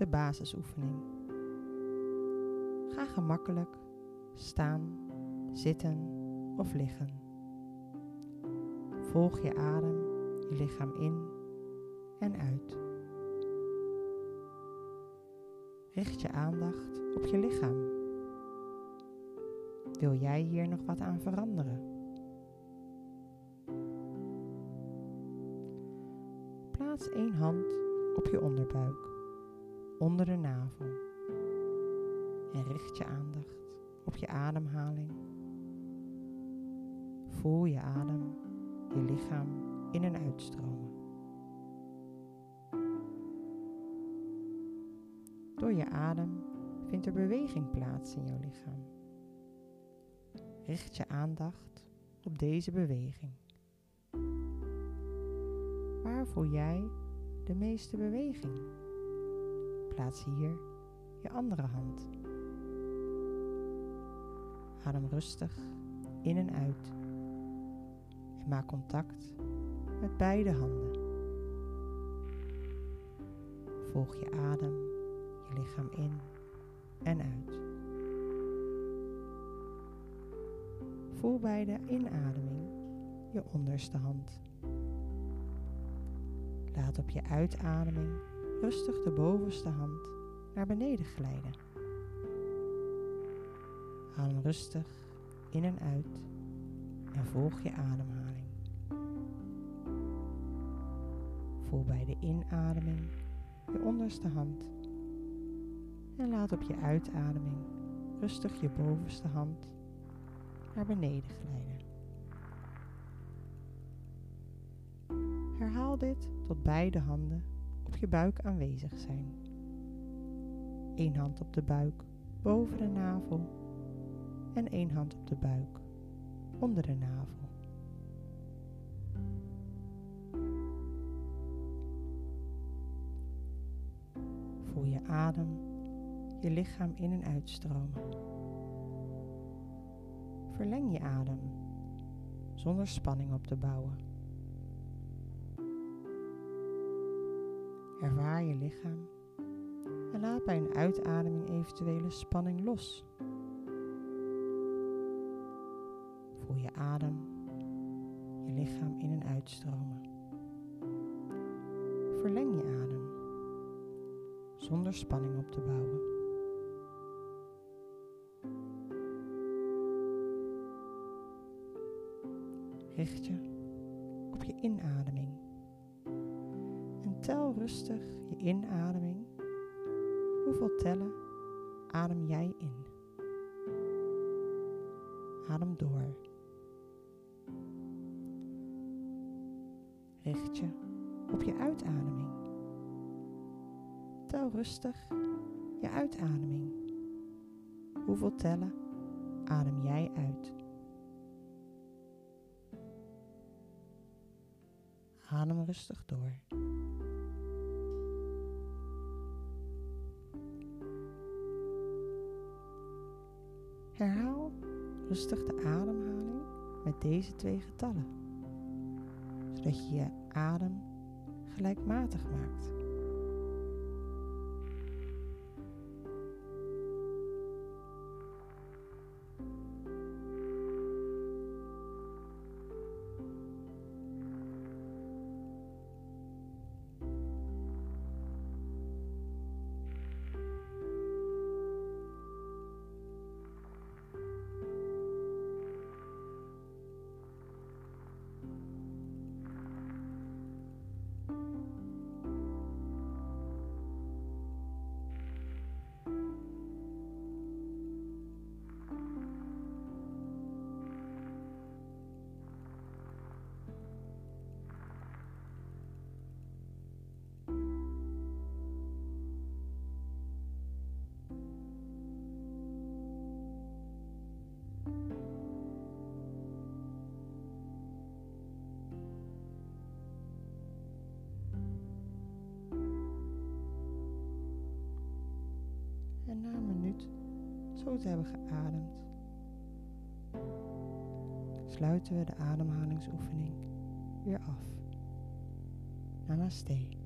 de basisoefening. Ga gemakkelijk staan, zitten of liggen. Volg je adem, je lichaam in en uit. Richt je aandacht op je lichaam. Wil jij hier nog wat aan veranderen? Plaats één hand op je onderbuik, onder de navel. En richt je aandacht op je ademhaling. Voel je adem, je lichaam in en uitstromen. Door je adem vindt er beweging plaats in jouw lichaam. Richt je aandacht op deze beweging. Waar voel jij de meeste beweging? Plaats hier je andere hand. Adem rustig in en uit en maak contact met beide handen. Volg je adem, je lichaam in en uit. Voel bij de inademing je onderste hand. Laat op je uitademing rustig de bovenste hand naar beneden glijden. Adem rustig in en uit en volg je ademhaling. Voel bij de inademing je onderste hand en laat op je uitademing rustig je bovenste hand naar beneden glijden. Herhaal dit tot beide handen je buik aanwezig zijn. Eén hand op de buik boven de navel en één hand op de buik onder de navel. Voel je adem, je lichaam in en uitstromen. Verleng je adem zonder spanning op te bouwen. Ervaar je lichaam en laat bij een uitademing eventuele spanning los. Voel je adem, je lichaam in en uitstromen. Verleng je adem zonder spanning op te bouwen. Richt je op je inademing tel rustig je inademing. Hoeveel tellen adem jij in? Adem door. Richt je op je uitademing. Tel rustig je uitademing. Hoeveel tellen adem jij uit? Adem rustig door. Herhaal rustig de ademhaling met deze twee getallen, zodat je je adem gelijkmatig maakt. En na een minuut zo te hebben geademd, sluiten we de ademhalingsoefening weer af. Namaste.